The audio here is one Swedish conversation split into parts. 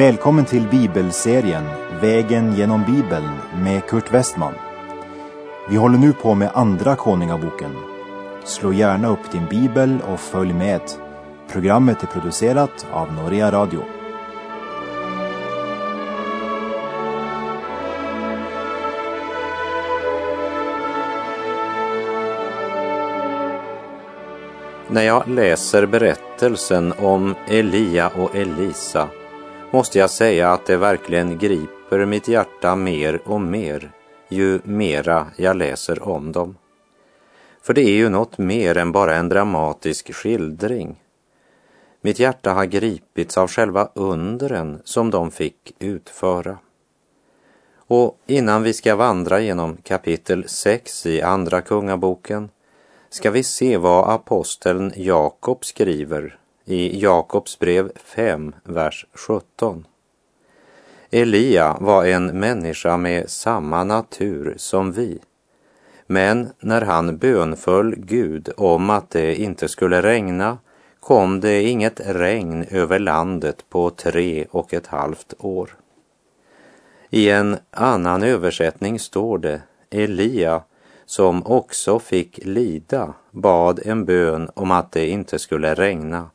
Välkommen till bibelserien Vägen genom Bibeln med Kurt Westman. Vi håller nu på med Andra Konungaboken. Slå gärna upp din bibel och följ med. Programmet är producerat av Norea Radio. När jag läser berättelsen om Elia och Elisa måste jag säga att det verkligen griper mitt hjärta mer och mer ju mera jag läser om dem. För det är ju något mer än bara en dramatisk skildring. Mitt hjärta har gripits av själva undren som de fick utföra. Och innan vi ska vandra genom kapitel 6 i Andra Kungaboken ska vi se vad aposteln Jakob skriver i Jakobs brev 5, vers 17. Elia var en människa med samma natur som vi. Men när han bönföll Gud om att det inte skulle regna kom det inget regn över landet på tre och ett halvt år. I en annan översättning står det Elia som också fick lida bad en bön om att det inte skulle regna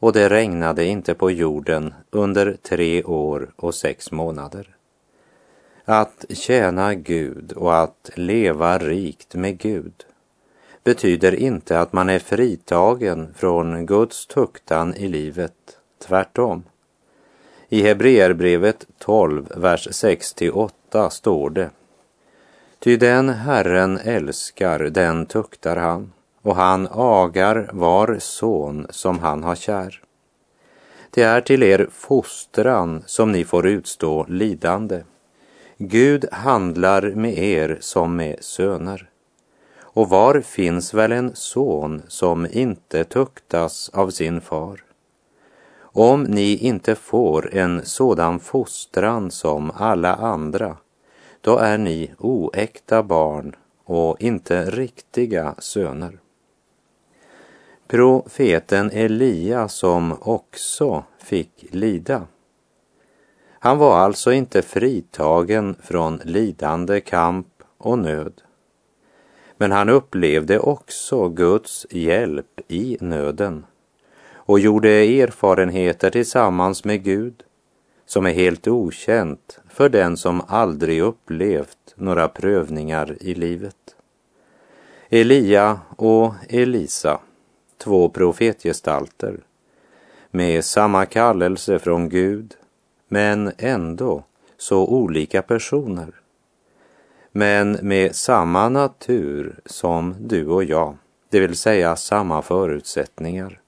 och det regnade inte på jorden under tre år och sex månader. Att tjäna Gud och att leva rikt med Gud betyder inte att man är fritagen från Guds tuktan i livet, tvärtom. I Hebreerbrevet 12, vers 6-8 står det Ty den Herren älskar, den tuktar han och han agar var son som han har kär. Det är till er fostran som ni får utstå lidande. Gud handlar med er som med söner. Och var finns väl en son som inte tuktas av sin far? Om ni inte får en sådan fostran som alla andra, då är ni oäkta barn och inte riktiga söner profeten Elia som också fick lida. Han var alltså inte fritagen från lidande, kamp och nöd. Men han upplevde också Guds hjälp i nöden och gjorde erfarenheter tillsammans med Gud som är helt okänt för den som aldrig upplevt några prövningar i livet. Elia och Elisa två profetgestalter med samma kallelse från Gud, men ändå så olika personer. Men med samma natur som du och jag, det vill säga samma förutsättningar.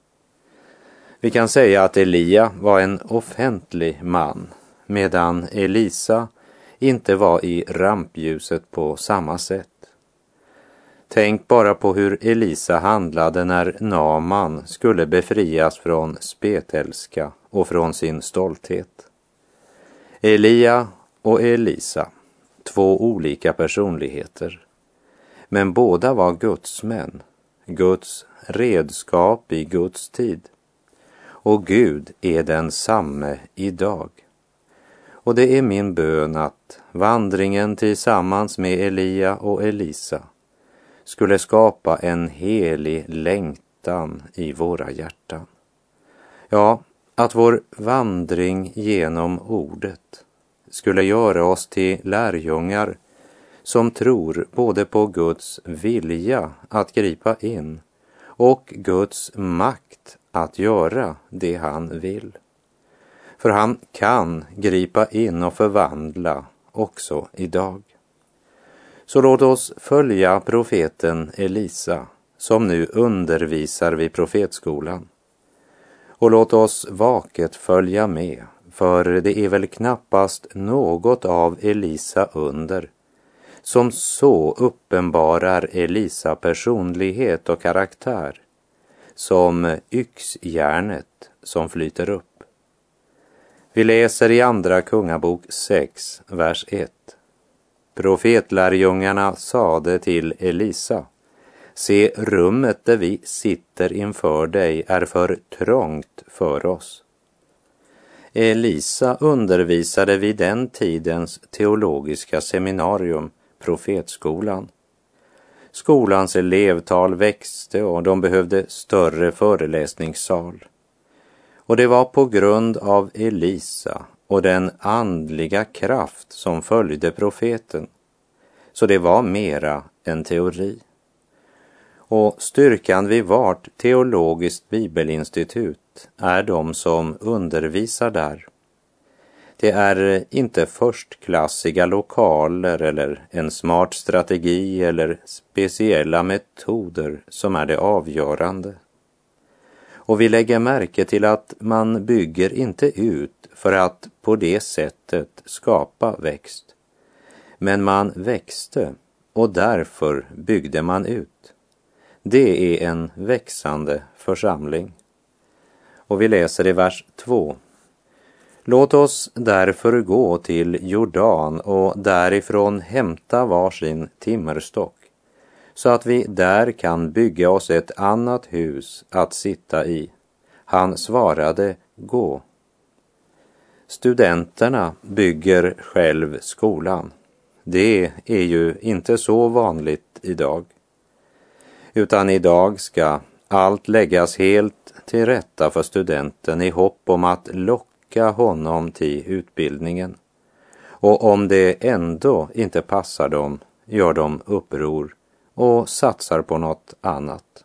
Vi kan säga att Elia var en offentlig man, medan Elisa inte var i rampljuset på samma sätt. Tänk bara på hur Elisa handlade när Naman skulle befrias från spetälska och från sin stolthet. Elia och Elisa, två olika personligheter. Men båda var Guds män, Guds redskap i Guds tid. Och Gud är densamme idag. Och det är min bön att vandringen tillsammans med Elia och Elisa skulle skapa en helig längtan i våra hjärtan. Ja, att vår vandring genom ordet skulle göra oss till lärjungar som tror både på Guds vilja att gripa in och Guds makt att göra det han vill. För han kan gripa in och förvandla också idag. Så låt oss följa profeten Elisa som nu undervisar vid profetskolan. Och låt oss vaket följa med, för det är väl knappast något av Elisa under som så uppenbarar Elisa personlighet och karaktär som yxjärnet som flyter upp. Vi läser i Andra Kungabok 6, vers 1. Profetlärjungarna sade till Elisa, se rummet där vi sitter inför dig är för trångt för oss. Elisa undervisade vid den tidens teologiska seminarium, profetskolan. Skolans elevtal växte och de behövde större föreläsningssal. Och det var på grund av Elisa och den andliga kraft som följde profeten. Så det var mera en teori. Och styrkan vid vart teologiskt bibelinstitut är de som undervisar där. Det är inte förstklassiga lokaler eller en smart strategi eller speciella metoder som är det avgörande. Och vi lägger märke till att man bygger inte ut för att på det sättet skapa växt. Men man växte och därför byggde man ut. Det är en växande församling. Och vi läser i vers 2. Låt oss därför gå till Jordan och därifrån hämta varsin timmerstock så att vi där kan bygga oss ett annat hus att sitta i. Han svarade, gå. Studenterna bygger själv skolan. Det är ju inte så vanligt idag. Utan idag ska allt läggas helt till rätta för studenten i hopp om att locka honom till utbildningen. Och om det ändå inte passar dem gör de uppror och satsar på något annat.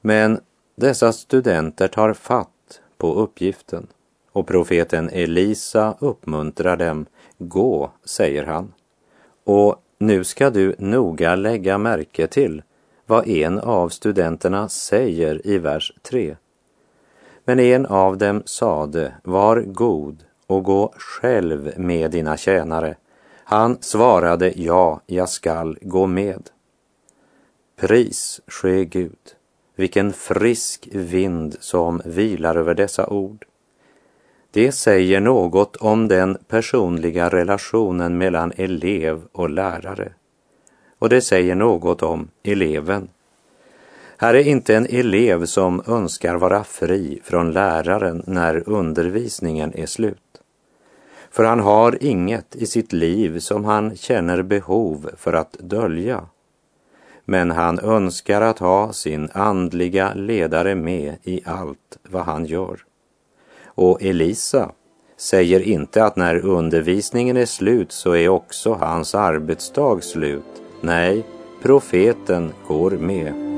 Men dessa studenter tar fatt på uppgiften och profeten Elisa uppmuntrar dem. Gå, säger han. Och nu ska du noga lägga märke till vad en av studenterna säger i vers 3. Men en av dem sade, var god och gå själv med dina tjänare. Han svarade, ja, jag skall gå med. Pris ske Gud, vilken frisk vind som vilar över dessa ord. Det säger något om den personliga relationen mellan elev och lärare. Och det säger något om eleven. Här är inte en elev som önskar vara fri från läraren när undervisningen är slut. För han har inget i sitt liv som han känner behov för att dölja men han önskar att ha sin andliga ledare med i allt vad han gör. Och Elisa säger inte att när undervisningen är slut så är också hans arbetsdag slut. Nej, profeten går med.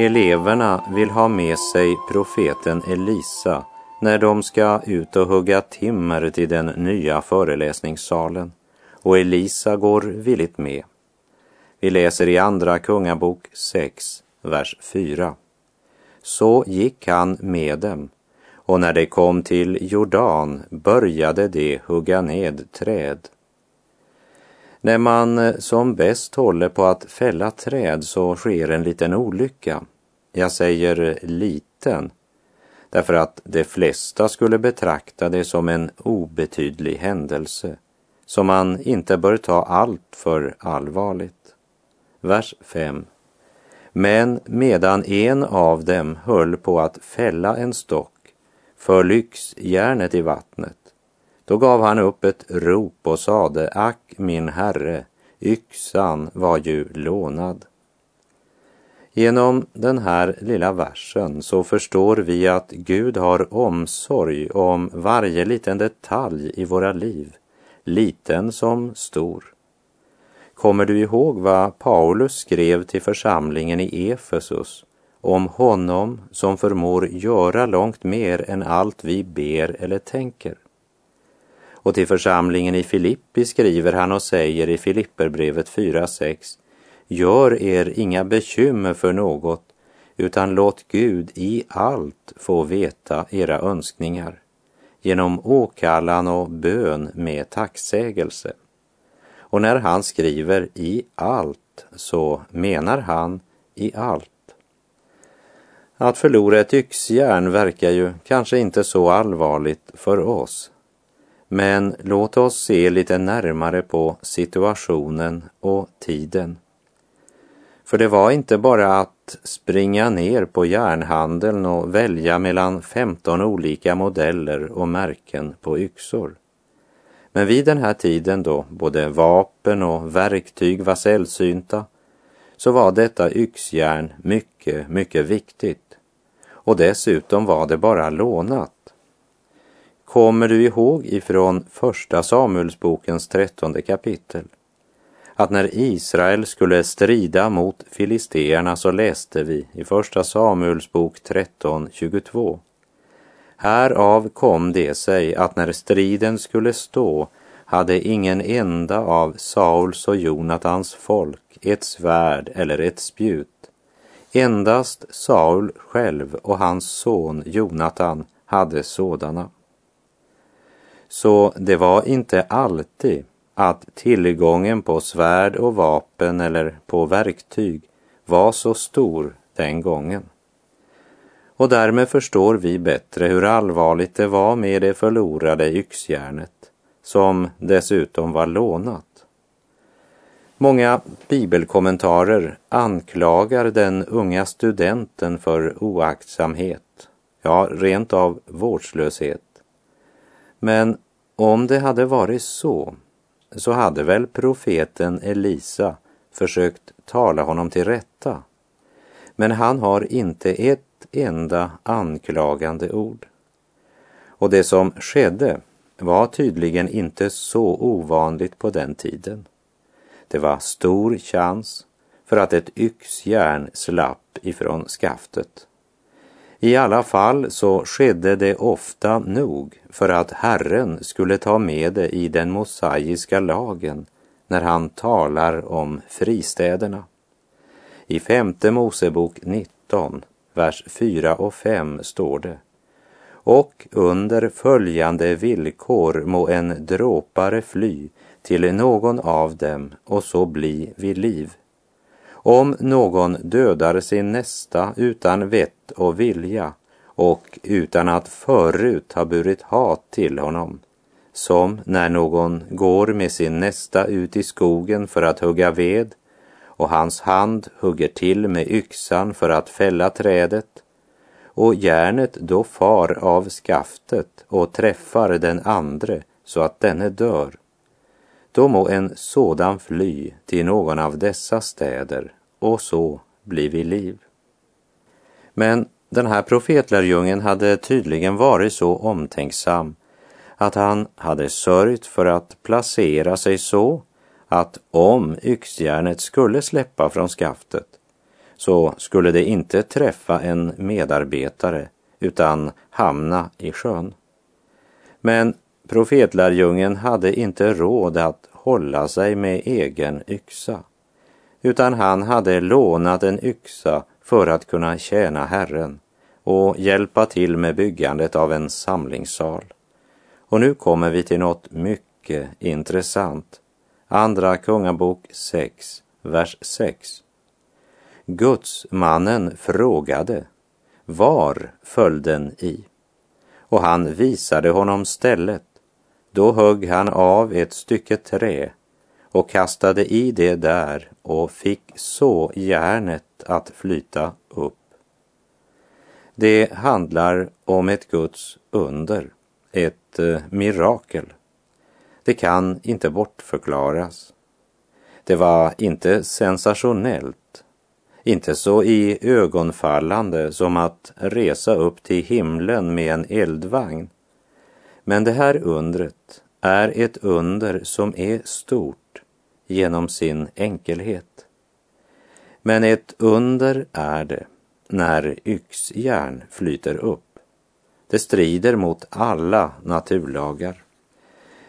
Eleverna vill ha med sig profeten Elisa när de ska ut och hugga timmer till den nya föreläsningssalen och Elisa går villigt med. Vi läser i Andra Kungabok 6, vers 4. Så gick han med dem och när de kom till Jordan började de hugga ned träd när man eh, som bäst håller på att fälla träd så sker en liten olycka. Jag säger eh, liten därför att de flesta skulle betrakta det som en obetydlig händelse som man inte bör ta allt för allvarligt. Vers 5. Men medan en av dem höll på att fälla en stock föll yxjärnet i vattnet då gav han upp ett rop och sade, ack min herre, yxan var ju lånad. Genom den här lilla versen så förstår vi att Gud har omsorg om varje liten detalj i våra liv, liten som stor. Kommer du ihåg vad Paulus skrev till församlingen i Efesus om honom som förmår göra långt mer än allt vi ber eller tänker? Och till församlingen i Filippi skriver han och säger i Filipperbrevet 4.6 Gör er inga bekymmer för något, utan låt Gud i allt få veta era önskningar genom åkallan och bön med tacksägelse. Och när han skriver i allt så menar han i allt. Att förlora ett yxjärn verkar ju kanske inte så allvarligt för oss. Men låt oss se lite närmare på situationen och tiden. För det var inte bara att springa ner på järnhandeln och välja mellan 15 olika modeller och märken på yxor. Men vid den här tiden då både vapen och verktyg var sällsynta så var detta yxjärn mycket, mycket viktigt. Och dessutom var det bara lånat. Kommer du ihåg ifrån första Samuelsbokens trettonde kapitel att när Israel skulle strida mot filisteerna så läste vi i Första Samuelsbok 13.22. Härav kom det sig att när striden skulle stå hade ingen enda av Sauls och Jonatans folk ett svärd eller ett spjut. Endast Saul själv och hans son Jonatan hade sådana. Så det var inte alltid att tillgången på svärd och vapen eller på verktyg var så stor den gången. Och därmed förstår vi bättre hur allvarligt det var med det förlorade yxjärnet, som dessutom var lånat. Många bibelkommentarer anklagar den unga studenten för oaktsamhet, ja, rent av vårdslöshet. Men om det hade varit så så hade väl profeten Elisa försökt tala honom till rätta. Men han har inte ett enda anklagande ord. Och det som skedde var tydligen inte så ovanligt på den tiden. Det var stor chans för att ett yxjärn slapp ifrån skaftet. I alla fall så skedde det ofta nog för att Herren skulle ta med det i den mosaiska lagen när han talar om fristäderna. I femte Mosebok 19, vers 4 och 5 står det och under följande villkor må en dråpare fly till någon av dem och så bli vid liv. Om någon dödar sin nästa utan vett och vilja och utan att förut ha burit hat till honom, som när någon går med sin nästa ut i skogen för att hugga ved och hans hand hugger till med yxan för att fälla trädet och järnet då far av skaftet och träffar den andre så att denne dör. Då må en sådan fly till någon av dessa städer och så blir vi liv. Men den här profetlärjungen hade tydligen varit så omtänksam att han hade sörjt för att placera sig så att om yxjärnet skulle släppa från skaftet så skulle det inte träffa en medarbetare utan hamna i sjön. Men profetlärjungen hade inte råd att hålla sig med egen yxa utan han hade lånat en yxa för att kunna tjäna Herren och hjälpa till med byggandet av en samlingssal. Och nu kommer vi till något mycket intressant. Andra Kungabok 6, vers 6. Gudsmannen frågade, var föll den i? Och han visade honom stället. Då högg han av ett stycke trä och kastade i det där och fick så järnet att flyta upp. Det handlar om ett Guds under, ett eh, mirakel. Det kan inte bortförklaras. Det var inte sensationellt, inte så i ögonfallande som att resa upp till himlen med en eldvagn. Men det här undret är ett under som är stort genom sin enkelhet. Men ett under är det när yxjärn flyter upp. Det strider mot alla naturlagar.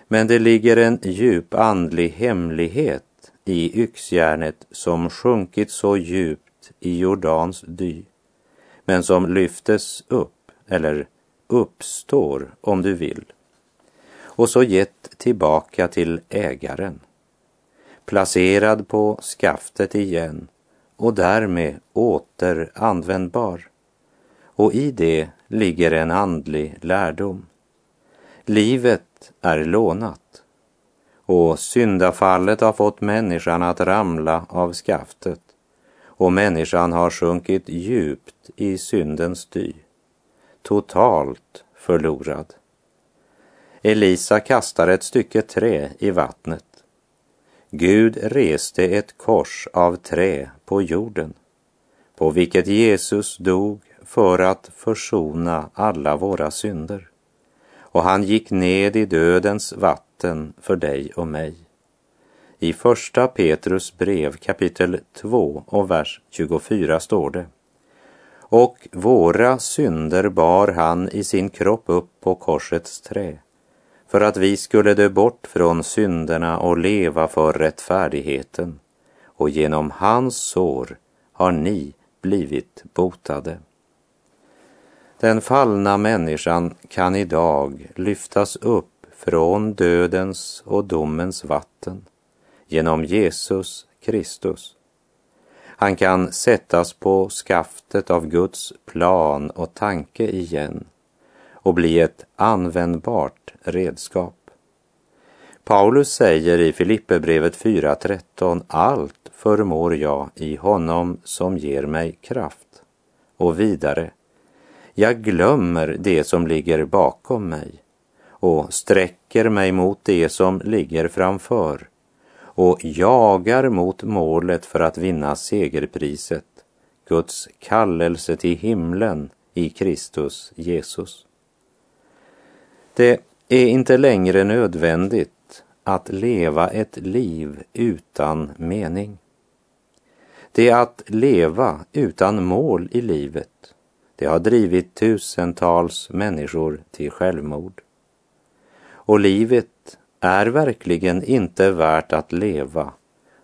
Men det ligger en djup andlig hemlighet i yxjärnet som sjunkit så djupt i Jordans dy, men som lyftes upp, eller uppstår om du vill, och så gett tillbaka till ägaren, placerad på skaftet igen och därmed åter användbar. Och i det ligger en andlig lärdom. Livet är lånat och syndafallet har fått människan att ramla av skaftet och människan har sjunkit djupt i syndens dy, totalt förlorad. Elisa kastar ett stycke trä i vattnet. Gud reste ett kors av trä på jorden, på vilket Jesus dog för att försona alla våra synder. Och han gick ned i dödens vatten för dig och mig. I första Petrus brev kapitel 2 och vers 24 står det. Och våra synder bar han i sin kropp upp på korsets trä för att vi skulle dö bort från synderna och leva för rättfärdigheten. Och genom hans sår har ni blivit botade. Den fallna människan kan idag lyftas upp från dödens och domens vatten genom Jesus Kristus. Han kan sättas på skaftet av Guds plan och tanke igen och bli ett användbart redskap. Paulus säger i Filipperbrevet 4.13 allt förmår jag i honom som ger mig kraft. Och vidare, jag glömmer det som ligger bakom mig och sträcker mig mot det som ligger framför och jagar mot målet för att vinna segerpriset, Guds kallelse till himlen i Kristus Jesus. Det är inte längre nödvändigt att leva ett liv utan mening. Det att leva utan mål i livet, det har drivit tusentals människor till självmord. Och livet är verkligen inte värt att leva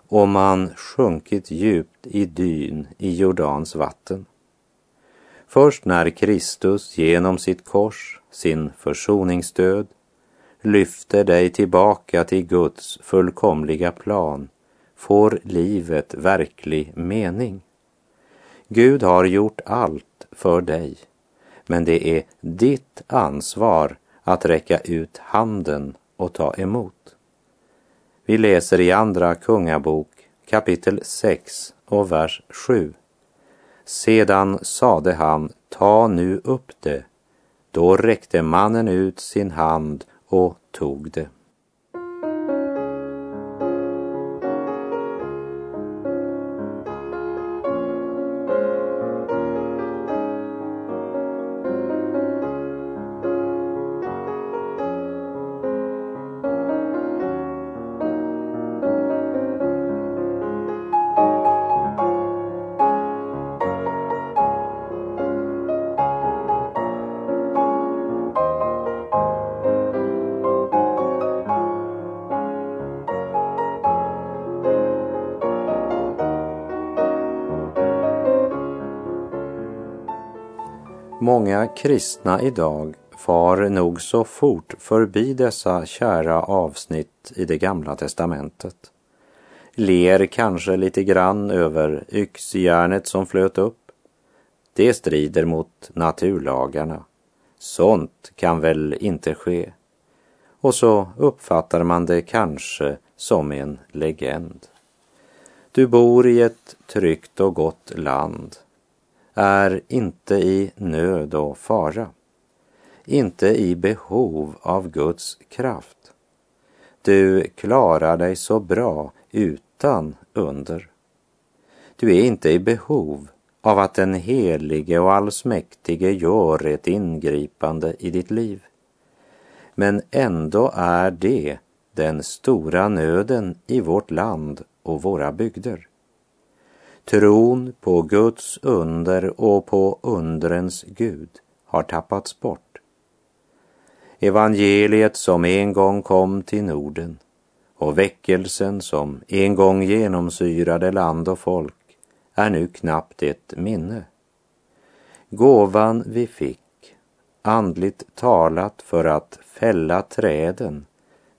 om man sjunkit djupt i dyn i Jordans vatten. Först när Kristus genom sitt kors, sin försoningsdöd, lyfter dig tillbaka till Guds fullkomliga plan får livet verklig mening. Gud har gjort allt för dig, men det är ditt ansvar att räcka ut handen och ta emot. Vi läser i Andra Kungabok kapitel 6 och vers 7. Sedan sade han, ta nu upp det. Då räckte mannen ut sin hand och tog det. Kristna idag far nog så fort förbi dessa kära avsnitt i det gamla testamentet. Ler kanske lite grann över yxjärnet som flöt upp. Det strider mot naturlagarna. Sånt kan väl inte ske. Och så uppfattar man det kanske som en legend. Du bor i ett tryggt och gott land är inte i nöd och fara, inte i behov av Guds kraft. Du klarar dig så bra utan under. Du är inte i behov av att den helige och allsmäktige gör ett ingripande i ditt liv. Men ändå är det den stora nöden i vårt land och våra bygder. Tron på Guds under och på undrens Gud har tappats bort. Evangeliet som en gång kom till Norden och väckelsen som en gång genomsyrade land och folk är nu knappt ett minne. Gåvan vi fick, andligt talat för att fälla träden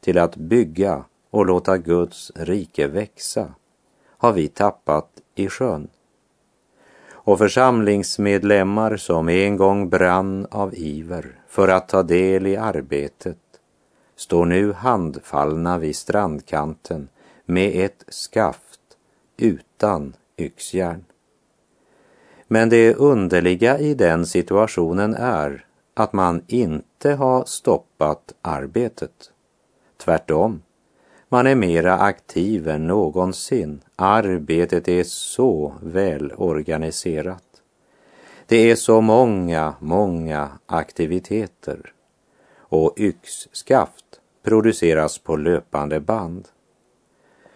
till att bygga och låta Guds rike växa, har vi tappat i sjön. och församlingsmedlemmar som en gång brann av iver för att ta del i arbetet står nu handfallna vid strandkanten med ett skaft utan yxjärn. Men det underliga i den situationen är att man inte har stoppat arbetet. Tvärtom, man är mera aktiv än någonsin. Arbetet är så välorganiserat. Det är så många, många aktiviteter och yxskaft produceras på löpande band.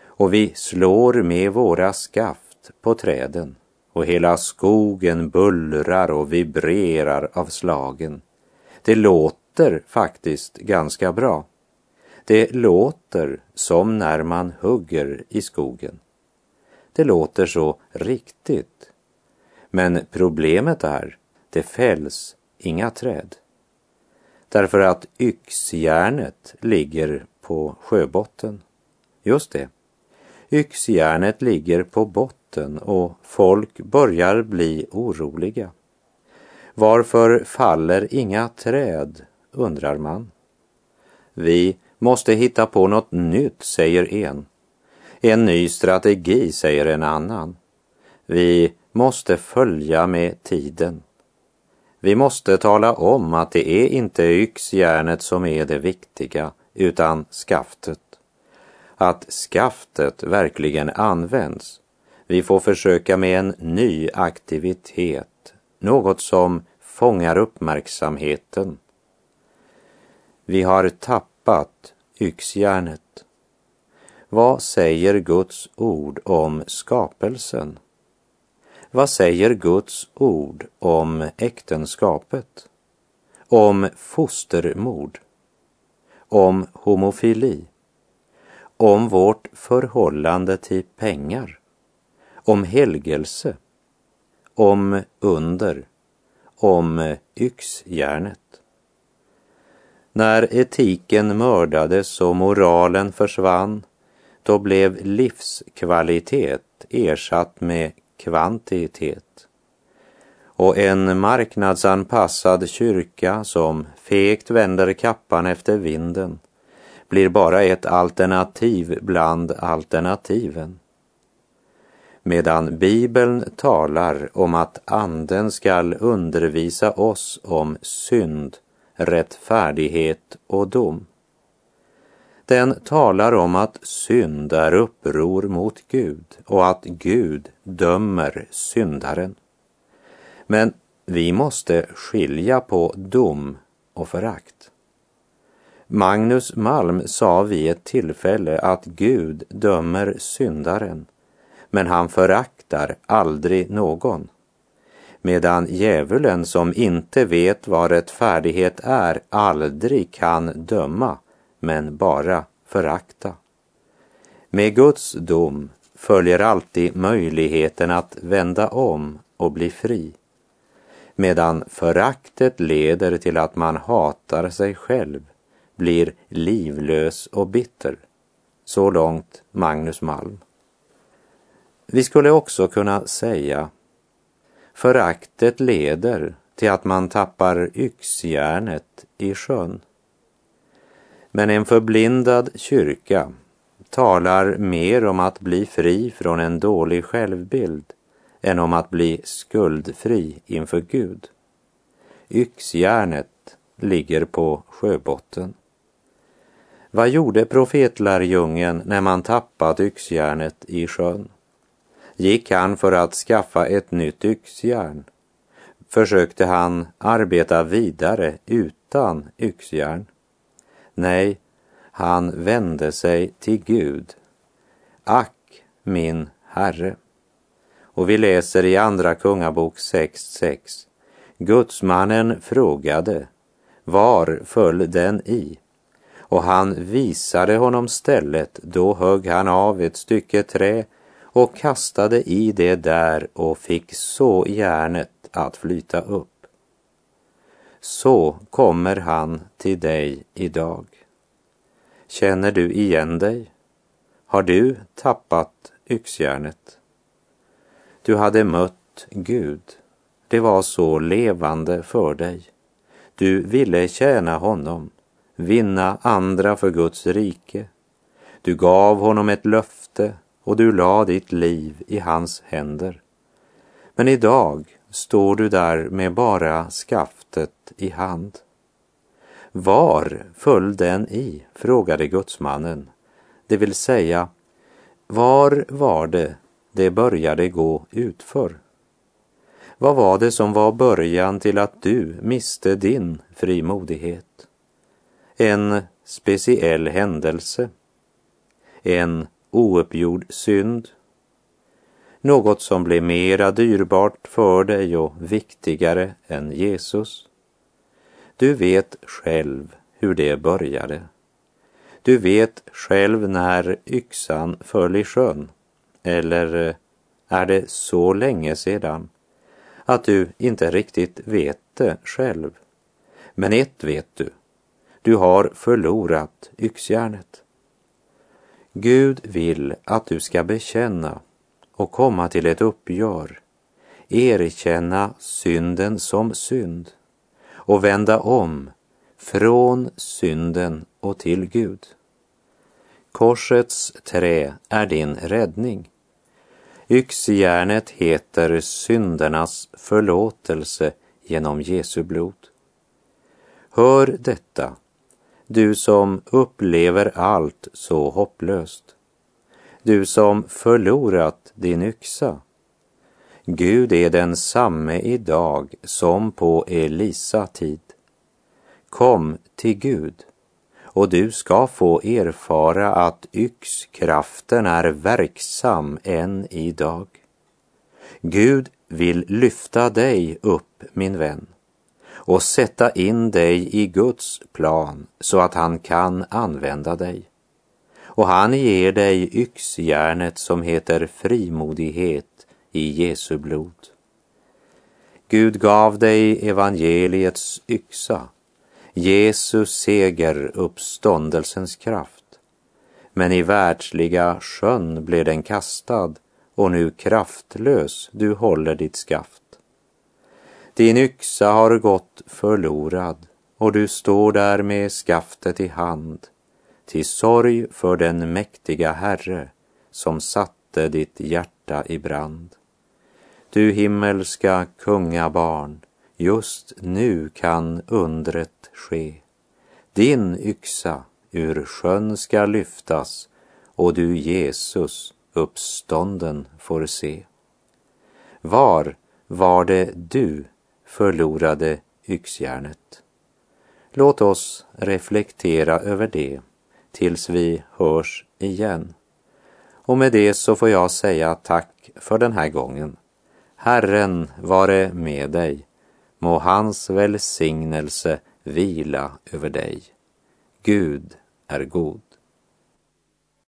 Och vi slår med våra skaft på träden och hela skogen bullrar och vibrerar av slagen. Det låter faktiskt ganska bra. Det låter som när man hugger i skogen. Det låter så riktigt. Men problemet är, det fälls inga träd. Därför att yxjärnet ligger på sjöbotten. Just det. Yxjärnet ligger på botten och folk börjar bli oroliga. Varför faller inga träd, undrar man. Vi måste hitta på något nytt, säger en. En ny strategi, säger en annan. Vi måste följa med tiden. Vi måste tala om att det är inte yxjärnet som är det viktiga, utan skaftet. Att skaftet verkligen används. Vi får försöka med en ny aktivitet, något som fångar uppmärksamheten. Vi har tappat yxjärnet. Vad säger Guds ord om skapelsen? Vad säger Guds ord om äktenskapet? Om fostermord? Om homofili? Om vårt förhållande till pengar? Om helgelse? Om under? Om yxjärnet? När etiken mördades och moralen försvann, då blev livskvalitet ersatt med kvantitet. Och en marknadsanpassad kyrka som fegt vänder kappan efter vinden blir bara ett alternativ bland alternativen. Medan Bibeln talar om att Anden skall undervisa oss om synd, rättfärdighet och dom. Den talar om att synd är uppror mot Gud och att Gud dömer syndaren. Men vi måste skilja på dom och förakt. Magnus Malm sa vid ett tillfälle att Gud dömer syndaren, men han föraktar aldrig någon. Medan djävulen som inte vet vad rättfärdighet är aldrig kan döma, men bara förakta. Med Guds dom följer alltid möjligheten att vända om och bli fri. Medan föraktet leder till att man hatar sig själv, blir livlös och bitter. Så långt Magnus Malm. Vi skulle också kunna säga föraktet leder till att man tappar yxjärnet i sjön. Men en förblindad kyrka talar mer om att bli fri från en dålig självbild än om att bli skuldfri inför Gud. Yxjärnet ligger på sjöbotten. Vad gjorde profetlärjungen när man tappat yxjärnet i sjön? Gick han för att skaffa ett nytt yxjärn? Försökte han arbeta vidare utan yxjärn? Nej, han vände sig till Gud. Ack, min Herre. Och vi läser i Andra Kungabok 6.6. Gudsmannen frågade, var föll den i? Och han visade honom stället, då högg han av ett stycke trä och kastade i det där och fick så järnet att flyta upp. Så kommer han till dig idag. Känner du igen dig? Har du tappat yxjärnet? Du hade mött Gud. Det var så levande för dig. Du ville tjäna honom, vinna andra för Guds rike. Du gav honom ett löfte och du la ditt liv i hans händer. Men idag står du där med bara skaftet i hand. Var föll den i? frågade gudsmannen. Det vill säga, var var det det började gå utför? Vad var det som var början till att du miste din frimodighet? En speciell händelse? En ouppgjord synd? Något som blev mera dyrbart för dig och viktigare än Jesus? Du vet själv hur det började. Du vet själv när yxan föll i sjön. Eller eh, är det så länge sedan att du inte riktigt vet det själv? Men ett vet du. Du har förlorat yxjärnet. Gud vill att du ska bekänna och komma till ett uppgör, erkänna synden som synd och vända om från synden och till Gud. Korsets trä är din räddning. Yxjärnet heter syndernas förlåtelse genom Jesu blod. Hör detta, du som upplever allt så hopplöst. Du som förlorat din yxa. Gud är densamme idag som på Elisa tid. Kom till Gud och du ska få erfara att yxkraften är verksam än idag. Gud vill lyfta dig upp, min vän, och sätta in dig i Guds plan så att han kan använda dig. Och han ger dig yxjärnet som heter frimodighet i Jesu blod. Gud gav dig evangeliets yxa Jesus seger uppståndelsens kraft. Men i världsliga sjön blev den kastad och nu kraftlös du håller ditt skaft. Din yxa har gått förlorad och du står där med skaftet i hand till sorg för den mäktiga Herre som satte ditt hjärta i brand. Du himmelska kungabarn, just nu kan undret ske. Din yxa ur sjön ska lyftas och du Jesus uppstånden får se. Var var det du förlorade yxjärnet? Låt oss reflektera över det tills vi hörs igen. Och med det så får jag säga tack för den här gången. Herren vare med dig. Må hans välsignelse vila över dig. Gud är god.